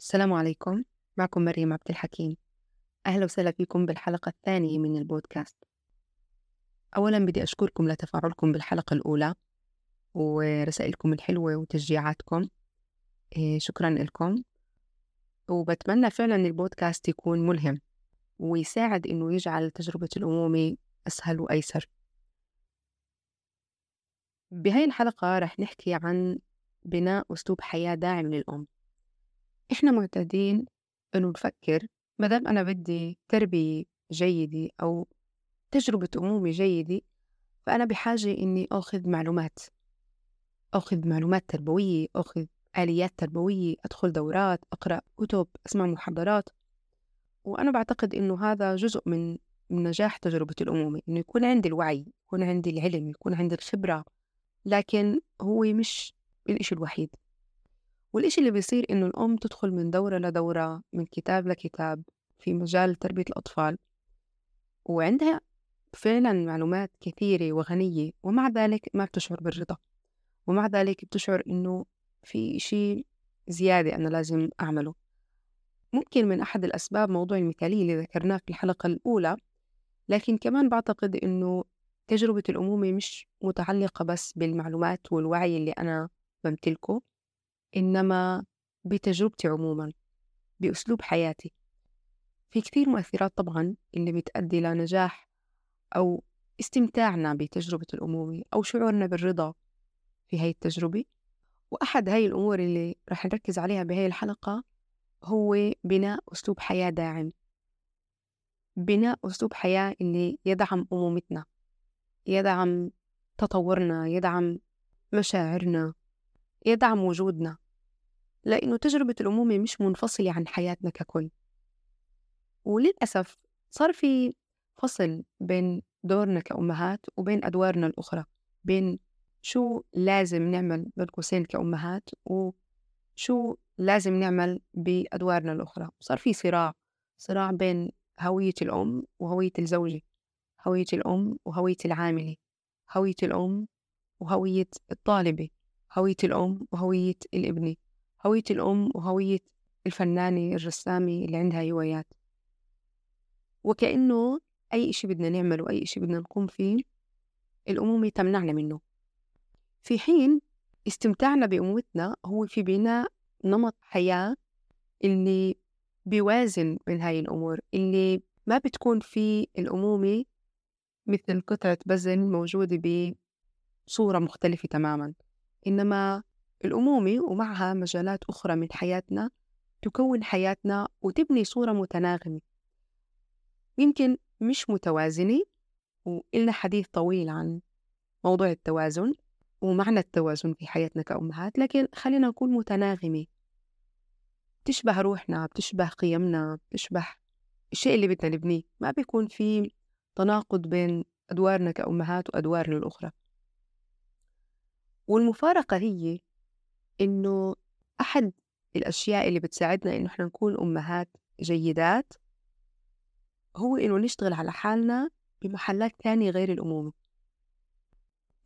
السلام عليكم معكم مريم عبد الحكيم. أهلا وسهلا فيكم بالحلقة الثانية من البودكاست. أولا بدي أشكركم لتفاعلكم بالحلقة الأولى ورسائلكم الحلوة وتشجيعاتكم. إيه، شكرا لكم. وبتمنى فعلا البودكاست يكون ملهم ويساعد إنه يجعل تجربة الأمومة أسهل وأيسر. بهاي الحلقة رح نحكي عن بناء أسلوب حياة داعم للأم. إحنا معتادين إنه نفكر ما دام أنا بدي تربية جيدة أو تجربة أمومة جيدة فأنا بحاجة إني آخذ معلومات. آخذ معلومات تربوية آخذ آليات تربوية أدخل دورات أقرأ كتب أسمع محاضرات. وأنا بعتقد إنه هذا جزء من من نجاح تجربة الأمومة إنه يكون عندي الوعي يكون عندي العلم يكون عندي الخبرة. لكن هو مش الإشي الوحيد. والإشي اللي بيصير إنه الأم تدخل من دورة لدورة من كتاب لكتاب في مجال تربية الأطفال. وعندها فعلا معلومات كثيرة وغنية ومع ذلك ما بتشعر بالرضا. ومع ذلك بتشعر إنه في شيء زيادة أنا لازم أعمله. ممكن من أحد الأسباب موضوع المثالية اللي ذكرناه في الحلقة الأولى لكن كمان بعتقد إنه تجربة الأمومة مش متعلقة بس بالمعلومات والوعي اللي أنا بمتلكه. إنما بتجربتي عموما بأسلوب حياتي. في كثير مؤثرات طبعا اللي بتأدي لنجاح أو استمتاعنا بتجربة الأمومة أو شعورنا بالرضا في هاي التجربة. وأحد هاي الأمور اللي رح نركز عليها بهاي الحلقة هو بناء أسلوب حياة داعم. بناء أسلوب حياة اللي يدعم أمومتنا يدعم تطورنا يدعم مشاعرنا. يدعم وجودنا لأنه تجربة الأمومة مش منفصلة عن حياتنا ككل. وللأسف صار في فصل بين دورنا كأمهات وبين أدوارنا الأخرى بين شو لازم نعمل بين قوسين كأمهات وشو لازم نعمل بأدوارنا الأخرى. صار في صراع صراع بين هوية الأم وهوية الزوجة هوية الأم وهوية العاملة هوية الأم وهوية الطالبة. هوية الأم وهوية الابنة هوية الأم وهوية الفنانة الرسامة اللي عندها هوايات. وكأنه أي إشي بدنا نعمله أي إشي بدنا نقوم فيه الأمومة تمنعنا منه. في حين استمتاعنا بأمومتنا هو في بناء نمط حياة اللي بيوازن بين هاي الأمور اللي ما بتكون في الأمومة مثل قطعة بزن موجودة بصورة مختلفة تماما. إنما الأمومة ومعها مجالات أخرى من حياتنا تكون حياتنا وتبني صورة متناغمة. يمكن مش متوازنة وإلنا حديث طويل عن موضوع التوازن ومعنى التوازن في حياتنا كأمهات لكن خلينا نكون متناغمة. بتشبه روحنا بتشبه قيمنا بتشبه الشيء اللي بدنا نبنيه. ما بيكون في تناقض بين أدوارنا كأمهات وأدوارنا الأخرى. والمفارقة هي إنه أحد الأشياء اللي بتساعدنا إنه إحنا نكون أمهات جيدات هو إنه نشتغل على حالنا بمحلات تانية غير الأمومة.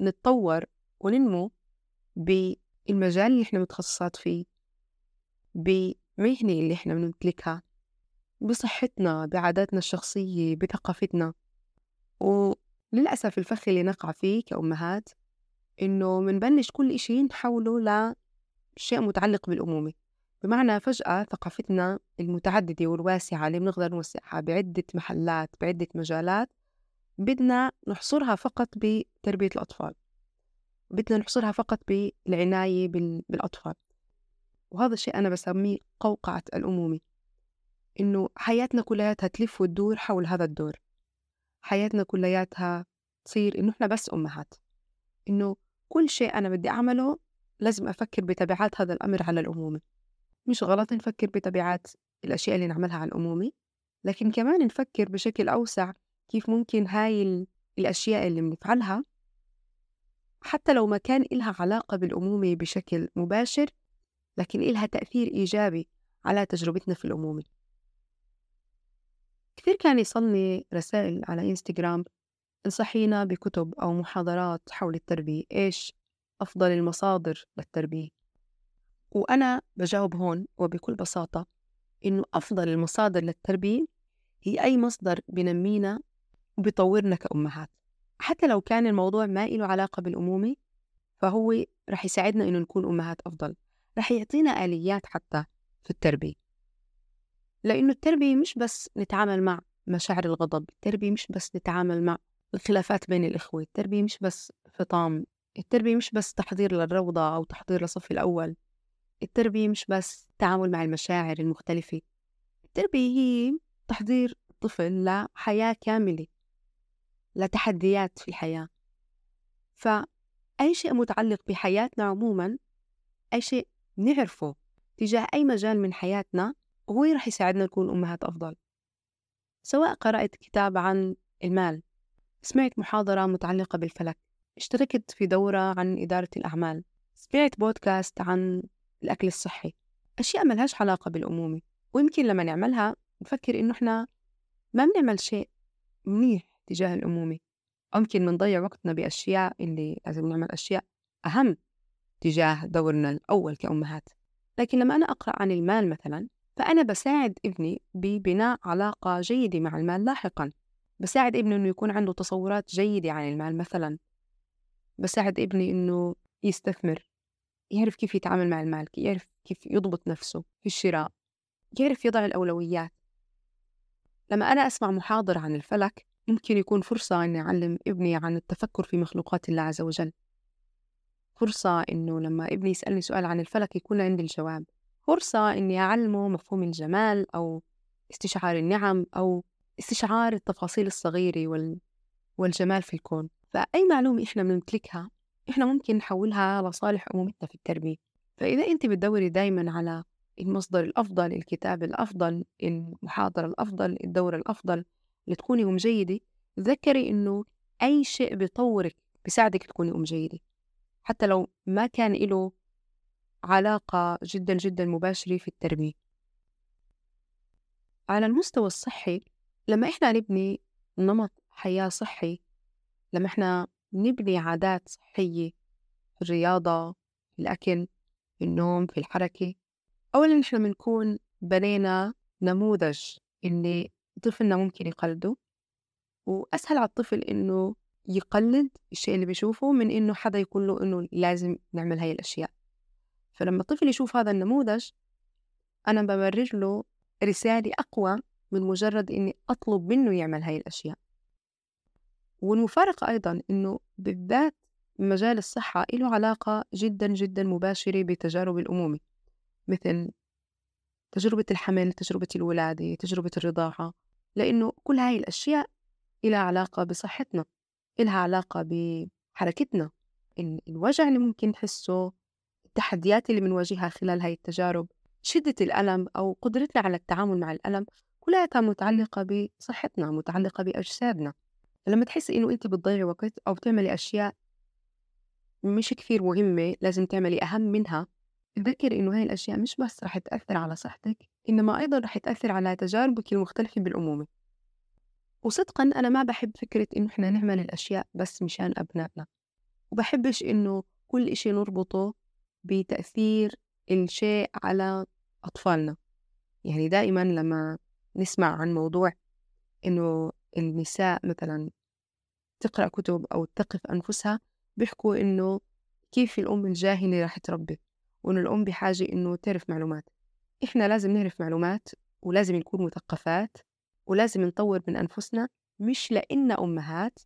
نتطور وننمو بالمجال اللي إحنا متخصصات فيه بمهنة اللي إحنا بنمتلكها بصحتنا بعاداتنا الشخصية بثقافتنا. وللأسف الفخ اللي نقع فيه كأمهات إنه منبلش كل إشي نحوله لشيء متعلق بالأمومة. بمعنى فجأة ثقافتنا المتعددة والواسعة اللي بنقدر نوسعها بعدة محلات بعدة مجالات بدنا نحصرها فقط بتربية الأطفال. بدنا نحصرها فقط بالعناية بالأطفال. وهذا الشيء أنا بسميه قوقعة الأمومة. إنه حياتنا كلياتها تلف وتدور حول هذا الدور. حياتنا كلياتها تصير إنه إحنا بس أمهات. إنه كل شيء أنا بدي أعمله لازم أفكر بتبعات هذا الأمر على الأمومة. مش غلط نفكر بتبعات الأشياء اللي نعملها على الأمومة لكن كمان نفكر بشكل أوسع كيف ممكن هاي الأشياء اللي بنفعلها حتى لو ما كان إلها علاقة بالأمومة بشكل مباشر لكن إلها تأثير إيجابي على تجربتنا في الأمومة. كثير كان يصلني رسائل على إنستغرام انصحينا بكتب أو محاضرات حول التربية إيش أفضل المصادر للتربية؟ وأنا بجاوب هون وبكل بساطة إنه أفضل المصادر للتربية هي أي مصدر بنمينا وبيطورنا كأمهات. حتى لو كان الموضوع ما إله علاقة بالأمومة فهو رح يساعدنا إنه نكون أمهات أفضل. رح يعطينا آليات حتى في التربية. لأنه التربية مش بس نتعامل مع مشاعر الغضب التربية مش بس نتعامل مع الخلافات بين الإخوة التربية مش بس فطام التربية مش بس تحضير للروضة أو تحضير للصف الأول التربية مش بس التعامل مع المشاعر المختلفة التربية هي تحضير الطفل لحياة كاملة لتحديات في الحياة. فأي شيء متعلق بحياتنا عموما أي شيء نعرفه تجاه أي مجال من حياتنا هو رح يساعدنا نكون أمهات أفضل. سواء قرأت كتاب عن المال سمعت محاضرة متعلقة بالفلك اشتركت في دورة عن إدارة الأعمال سمعت بودكاست عن الأكل الصحي أشياء ملهاش علاقة بالأمومة ويمكن لما نعملها نفكر إنه إحنا ما بنعمل شيء منيح تجاه الأمومة أو يمكن بنضيع وقتنا بأشياء اللي لازم نعمل أشياء أهم تجاه دورنا الأول كأمهات. لكن لما أنا أقرأ عن المال مثلا فأنا بساعد ابني ببناء علاقة جيدة مع المال لاحقا. بساعد ابني إنه يكون عنده تصورات جيدة عن المال مثلا. بساعد ابني إنه يستثمر يعرف كيف يتعامل مع المال يعرف كيف يضبط نفسه في الشراء يعرف يضع الأولويات. لما أنا أسمع محاضرة عن الفلك ممكن يكون فرصة إني أعلم ابني عن التفكر في مخلوقات الله عز وجل. فرصة إنه لما ابني يسألني سؤال عن الفلك يكون عندي الجواب. فرصة إني أعلمه مفهوم الجمال أو استشعار النعم أو استشعار التفاصيل الصغيرة وال... والجمال في الكون. فأي معلومة إحنا بنمتلكها إحنا ممكن نحولها لصالح أمومتنا في التربية. فإذا أنت بتدوري دايما على المصدر الأفضل الكتاب الأفضل المحاضرة الأفضل الدورة الأفضل لتكوني أم جيدة تذكري إنه أي شيء بيطورك بيساعدك تكوني أم جيدة. حتى لو ما كان له علاقة جدا جدا مباشرة في التربية. على المستوى الصحي لما إحنا نبني نمط حياة صحي لما إحنا نبني عادات صحية في الرياضة في الأكل في النوم في الحركة أولا إحنا بنكون بنينا نموذج اللي طفلنا ممكن يقلده وأسهل على الطفل إنه يقلد الشيء اللي بيشوفه من إنه حدا يقول له إنه لازم نعمل هاي الأشياء. فلما الطفل يشوف هذا النموذج أنا ببرر له رسالة أقوى من مجرد إني أطلب منه يعمل هاي الأشياء. والمفارقة أيضا إنه بالذات مجال الصحة له علاقة جدا جدا مباشرة بتجارب الأمومة. مثل تجربة الحمل تجربة الولادة تجربة الرضاعة. لأنه كل هاي الأشياء إلها علاقة بصحتنا إلها علاقة بحركتنا. الوجع اللي ممكن نحسه التحديات اللي بنواجهها خلال هاي التجارب شدة الألم أو قدرتنا على التعامل مع الألم كلها متعلقة بصحتنا متعلقة بأجسادنا. لما تحسي إنه أنت بتضيعي وقت أو بتعملي أشياء مش كثير مهمة لازم تعملي أهم منها تذكري إنه هاي الأشياء مش بس رح تأثر على صحتك إنما أيضا رح تأثر على تجاربك المختلفة بالأمومة. وصدقا أنا ما بحب فكرة إنه إحنا نعمل الأشياء بس مشان أبنائنا. وبحبش إنه كل إشي نربطه بتأثير الشيء على أطفالنا. يعني دائما لما نسمع عن موضوع إنه النساء مثلا تقرأ كتب أو تثقف أنفسها بيحكوا إنه كيف الأم الجاهلة رح تربي وإنه الأم بحاجة إنه تعرف معلومات. إحنا لازم نعرف معلومات ولازم نكون مثقفات ولازم نطور من أنفسنا مش لإنا أمهات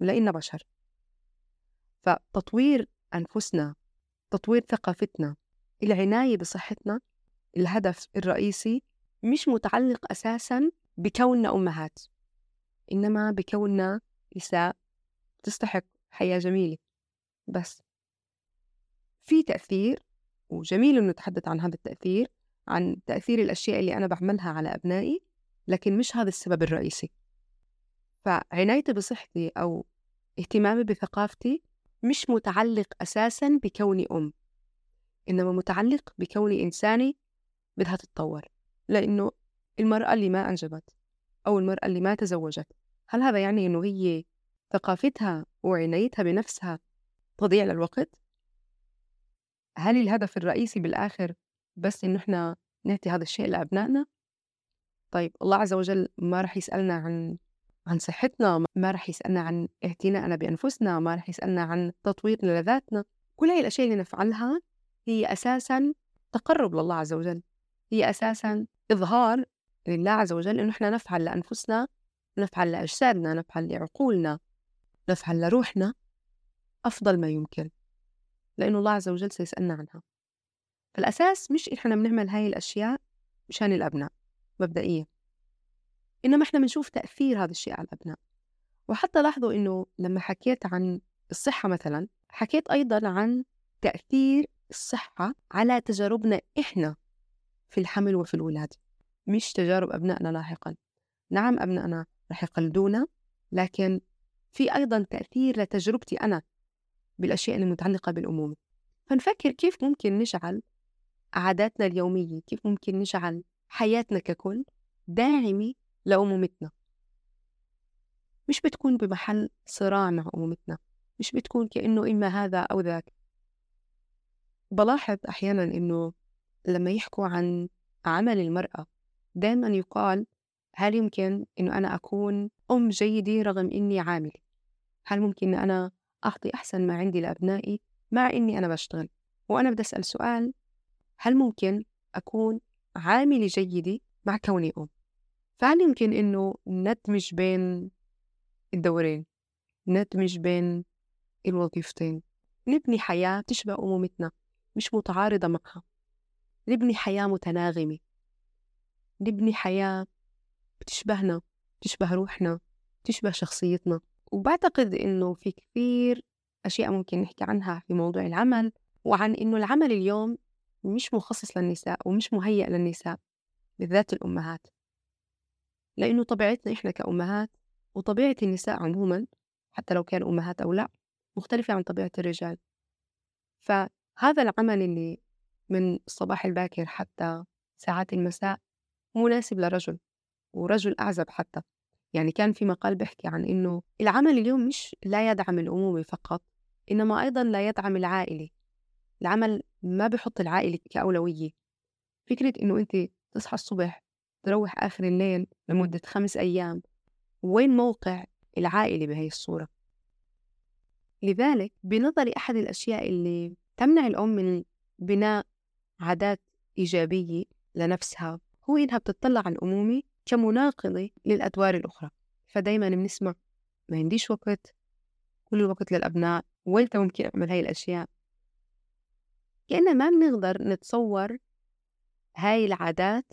لإنا بشر. فتطوير أنفسنا تطوير ثقافتنا العناية بصحتنا الهدف الرئيسي مش متعلق أساسا بكوننا أمهات إنما بكوننا نساء تستحق حياة جميلة. بس في تأثير وجميل إنه نتحدث عن هذا التأثير عن تأثير الأشياء اللي أنا بعملها على أبنائي لكن مش هذا السبب الرئيسي. فعنايتي بصحتي أو اهتمامي بثقافتي مش متعلق أساسا بكوني أم إنما متعلق بكوني إنسانة بدها تتطور. لأنه المرأة اللي ما أنجبت أو المرأة اللي ما تزوجت هل هذا يعني إنه هي ثقافتها وعنايتها بنفسها تضيع للوقت؟ هل الهدف الرئيسي بالآخر بس إنه إحنا نعطي هذا الشيء لأبنائنا؟ طيب الله عز وجل ما رح يسألنا عن عن صحتنا ما رح يسألنا عن اعتناءنا بأنفسنا ما رح يسألنا عن تطوير لذاتنا كل هاي الأشياء اللي نفعلها هي أساسا تقرب لله عز وجل هي أساسا إظهار لله عز وجل إنه إحنا نفعل لأنفسنا نفعل لأجسادنا نفعل لعقولنا نفعل لروحنا أفضل ما يمكن لأنه الله عز وجل سيسألنا عنها. فالأساس مش إحنا بنعمل هاي الأشياء مشان الأبناء مبدئيا إنما إحنا بنشوف تأثير هذا الشيء على الأبناء. وحتى لاحظوا إنه لما حكيت عن الصحة مثلا حكيت أيضا عن تأثير الصحة على تجاربنا إحنا. في الحمل وفي الولادة. مش تجارب أبنائنا لاحقا. نعم أبنائنا رح يقلدونا لكن في أيضا تأثير لتجربتي أنا بالأشياء المتعلقة بالأمومة. فنفكر كيف ممكن نجعل عاداتنا اليومية كيف ممكن نجعل حياتنا ككل داعمة لأمومتنا. مش بتكون بمحل صراع مع أمومتنا مش بتكون كأنه إما هذا أو ذاك. بلاحظ أحيانا إنه لما يحكوا عن عمل المرأة دائما يقال هل يمكن إنه أنا أكون أم جيدة رغم إني عاملة؟ هل ممكن أنا أعطي أحسن ما عندي لأبنائي مع إني أنا بشتغل؟ وأنا بدي أسأل سؤال هل ممكن أكون عاملة جيدة مع كوني أم؟ فهل يمكن إنه ندمج بين الدورين ندمج بين الوظيفتين؟ نبني حياة تشبه أمومتنا مش متعارضة معها. نبني حياة متناغمة. نبني حياة بتشبهنا بتشبه روحنا بتشبه شخصيتنا. وبعتقد إنه في كثير أشياء ممكن نحكي عنها في موضوع العمل وعن إنه العمل اليوم مش مخصص للنساء ومش مهيأ للنساء بالذات الأمهات. لأنه طبيعتنا إحنا كأمهات وطبيعة النساء عموما حتى لو كانوا أمهات أو لا مختلفة عن طبيعة الرجال. فهذا العمل اللي من الصباح الباكر حتى ساعات المساء مناسب لرجل ورجل أعزب حتى. يعني كان في مقال بيحكي عن إنه العمل اليوم مش لا يدعم الأمومة فقط إنما أيضا لا يدعم العائلة. العمل ما بحط العائلة كأولوية. فكرة إنه أنت تصحى الصبح تروح آخر الليل لمدة خمس أيام وين موقع العائلة بهي الصورة؟ لذلك بنظري أحد الأشياء اللي تمنع الأم من بناء عادات إيجابية لنفسها هو إنها بتطلع على الأمومة كمناقضة للأدوار الأخرى. فدايما بنسمع ما عنديش وقت كل الوقت للأبناء وين ممكن أعمل هاي الأشياء. كأننا ما بنقدر نتصور هاي العادات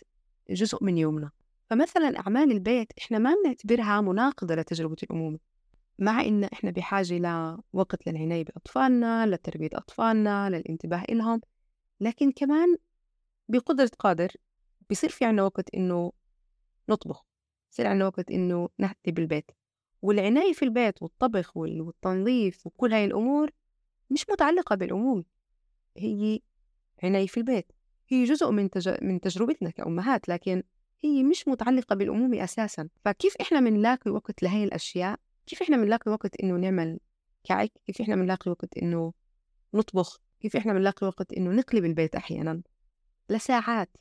جزء من يومنا. فمثلا أعمال البيت إحنا ما بنعتبرها مناقضة لتجربة الأمومة مع إن إحنا بحاجة لوقت للعناية بأطفالنا لتربية أطفالنا للانتباه إلهم. لكن كمان بقدرة قادر بصير في عنا وقت إنه نطبخ بصير عنا وقت إنه نهتي بالبيت. والعناية في البيت والطبخ والتنظيف وكل هاي الأمور مش متعلقة بالأمومة هي عناية في البيت. هي جزء من تج... من تجربتنا كأمهات لكن هي مش متعلقة بالأمومة أساسا. فكيف إحنا بنلاقي وقت لهي الأشياء؟ كيف إحنا بنلاقي وقت إنه نعمل كعك؟ كيف إحنا بنلاقي وقت إنه نطبخ؟ كيف إحنا بنلاقي وقت إنه نقلب البيت أحيانا؟ لساعات.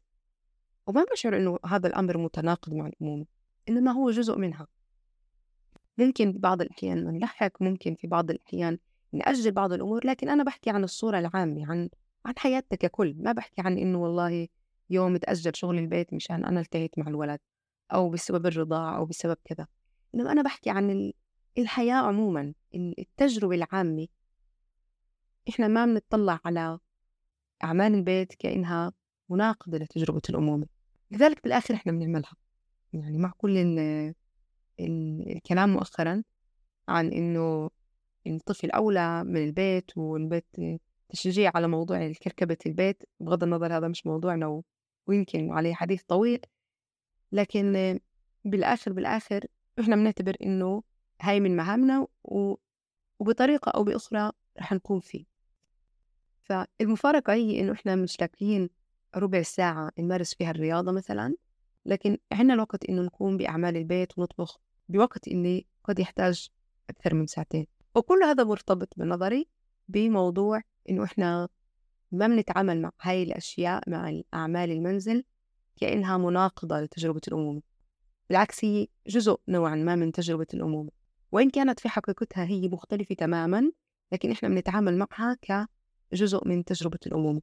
وما بشعر إنه هذا الأمر متناقض مع الأمومة إنما هو جزء منها. ممكن في بعض الأحيان نلحق ممكن في بعض الأحيان نأجل بعض الأمور لكن أنا بحكي عن الصورة العامة عن عن حياتنا ككل. ما بحكي عن إنه والله يوم تأجل شغل البيت مشان أنا التهيت مع الولد أو بسبب الرضاعة أو بسبب كذا. إنما أنا بحكي عن الحياة عموما التجربة العامة. إحنا ما بنطلع على أعمال البيت كأنها مناقضة لتجربة الأمومة. لذلك بالآخر إحنا بنعملها. يعني مع كل ال الكلام مؤخرا عن إنه الطفل أولى من البيت والبيت تشجيع على موضوع كركبة البيت بغض النظر هذا مش موضوعنا ويمكن عليه حديث طويل. لكن بالآخر بالآخر إحنا بنعتبر إنه هاي من مهامنا. وبطريقة أو بأخرى رح نكون فيه. فالمفارقة هي إنه إحنا مش لاقيين ربع ساعة نمارس فيها الرياضة مثلا لكن عندنا الوقت إنه نقوم بأعمال البيت ونطبخ بوقت اللي قد يحتاج أكثر من ساعتين. وكل هذا مرتبط بنظري بموضوع إنه إحنا ما بنتعامل مع هاي الأشياء مع الأعمال المنزل كأنها مناقضة لتجربة الأمومة. بالعكس هي جزء نوعا ما من تجربة الأمومة. وإن كانت في حقيقتها هي مختلفة تماما لكن إحنا بنتعامل معها كجزء من تجربة الأمومة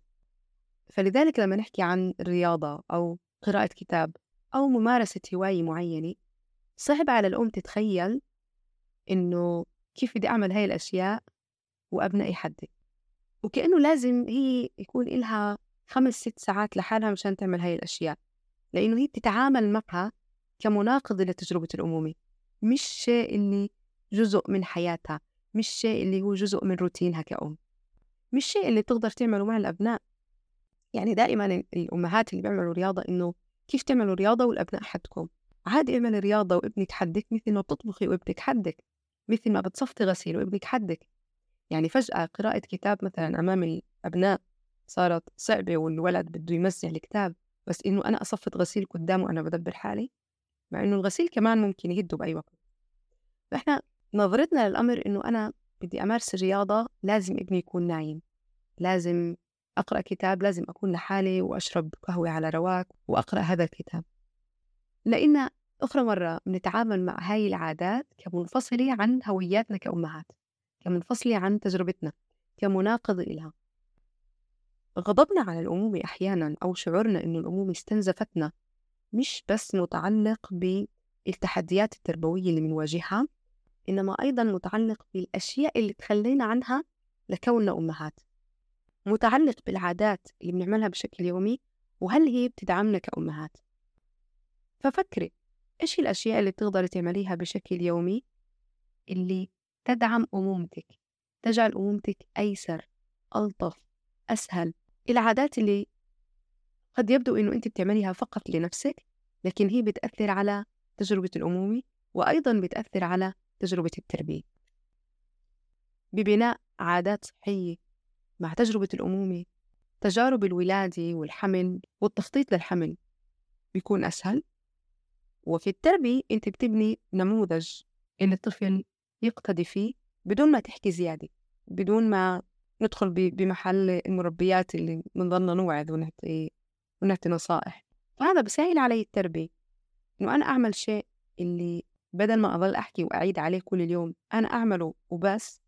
فلذلك لما نحكي عن الرياضة أو قراءة كتاب أو ممارسة هواية معينة صعب على الأم تتخيل إنه كيف بدي أعمل هاي الأشياء وأبنائي حدي. وكأنه لازم هي يكون إلها خمس ست ساعات لحالها مشان تعمل هاي الأشياء. لأنه هي بتتعامل معها كمناقضة لتجربة الأمومة مش شيء اللي جزء من حياتها مش شيء اللي هو جزء من روتينها كأم. مش شيء اللي تقدر تعمله مع الأبناء. يعني دائما الأمهات اللي بيعملوا رياضة إنه كيف تعملوا رياضة والأبناء حدكم. عادي اعمل رياضة وابنك حدك مثل ما بتطبخي وابنك حدك مثل ما بتصفتي غسيل وابنك حدك. يعني فجأة قراءة كتاب مثلا أمام الأبناء صارت صعبة والولد بده يمزع الكتاب بس إنه أنا أصفط غسيل قدامه وأنا بدبر حالي؟ مع إنه الغسيل كمان ممكن يهده بأي وقت. فإحنا نظرتنا للأمر إنه أنا بدي أمارس الرياضة لازم ابني يكون نايم. لازم أقرأ كتاب لازم أكون لحالي وأشرب قهوة على رواق وأقرأ هذا الكتاب. لأن أخرى مرة بنتعامل مع هاي العادات كمنفصلة عن هوياتنا كأمهات كمنفصلة عن تجربتنا كمناقضة إلها. غضبنا على الأمومة أحيانا أو شعورنا إنه الأمومة استنزفتنا مش بس متعلق بالتحديات التربوية اللي بنواجهها إنما أيضا متعلق بالأشياء اللي تخلينا عنها لكوننا أمهات. متعلق بالعادات اللي بنعملها بشكل يومي وهل هي بتدعمنا كأمهات؟ ففكري إيش الأشياء اللي بتقدري تعمليها بشكل يومي اللي تدعم أمومتك تجعل أمومتك أيسر ألطف أسهل؟ العادات اللي قد يبدو إنه أنت بتعمليها فقط لنفسك لكن هي بتأثر على تجربة الأمومة وأيضا بتأثر على تجربة التربية. ببناء عادات صحية مع تجربة الأمومة تجارب الولادة والحمل والتخطيط للحمل بيكون أسهل. وفي التربية أنت بتبني نموذج اللي الطفل يقتدي فيه بدون ما تحكي زيادة بدون ما ندخل بمحل المربيات اللي بنضلنا نوعظ ونعطي ونعطي نصائح. فهذا بسهل علي التربية إنه أنا أعمل شيء اللي بدل ما أضل أحكي وأعيد عليه كل اليوم أنا أعمله وبس.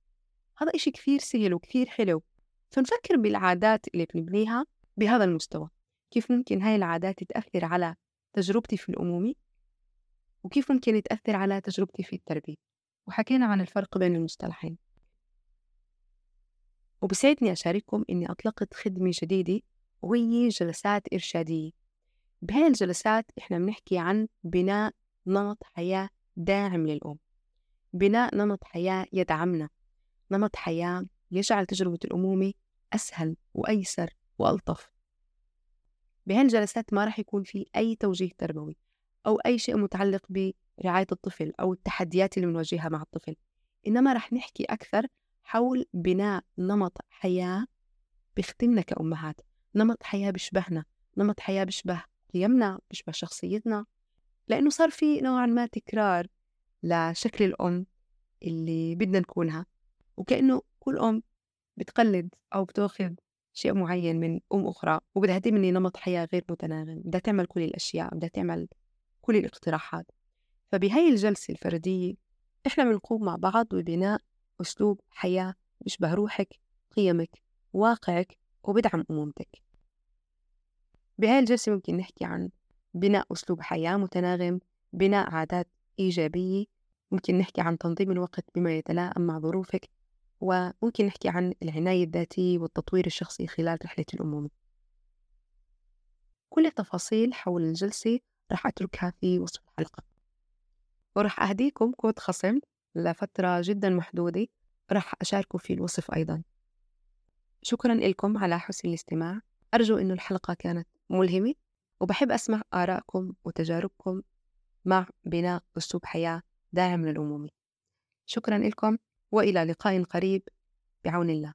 هذا إشي كثير سهل وكثير حلو. فنفكر بالعادات اللي بنبنيها بهذا المستوى. كيف ممكن هاي العادات تأثر على تجربتي في الأمومة وكيف ممكن تأثر على تجربتي في التربية؟ وحكينا عن الفرق بين المصطلحين. وبسعدني أشارككم إني أطلقت خدمة جديدة وهي جلسات إرشادية. بهاي الجلسات إحنا بنحكي عن بناء نمط حياة داعم للأم بناء نمط حياة يدعمنا. نمط حياة يجعل تجربة الأمومة أسهل وأيسر وألطف. بهاي الجلسات ما راح يكون في أي توجيه تربوي أو أي شيء متعلق برعاية الطفل أو التحديات اللي بنواجهها مع الطفل إنما رح نحكي أكثر حول بناء نمط حياة بيخدمنا كأمهات. نمط حياة بيشبهنا نمط حياة بيشبه قيمنا بيشبه شخصيتنا. لأنه صار في نوعا ما تكرار لشكل الأم اللي بدنا نكونها. وكأنه كل أم بتقلد أو بتاخذ شيء معين من أم أخرى وبدها تبني نمط حياة غير متناغم. بدها تعمل كل الأشياء بدها تعمل كل الاقتراحات. فبهي الجلسة الفردية إحنا بنقوم مع بعض ببناء أسلوب حياة بيشبه روحك قيمك واقعك وبدعم أمومتك. بهاي الجلسة ممكن نحكي عن بناء أسلوب حياة متناغم بناء عادات إيجابية. ممكن نحكي عن تنظيم الوقت بما يتلائم مع ظروفك وممكن نحكي عن العناية الذاتية والتطوير الشخصي خلال رحلة الأمومة كل التفاصيل حول الجلسة رح أتركها في وصف الحلقة. ورح أهديكم كود خصم لفترة جدا محدودة رح أشاركه في الوصف أيضا. شكرا لكم على حسن الاستماع. أرجو أن الحلقة كانت ملهمة. وبحب أسمع آرائكم وتجاربكم مع بناء أسلوب حياة داعم للأمومة شكرا لكم وإلى لقاء قريب بعون الله.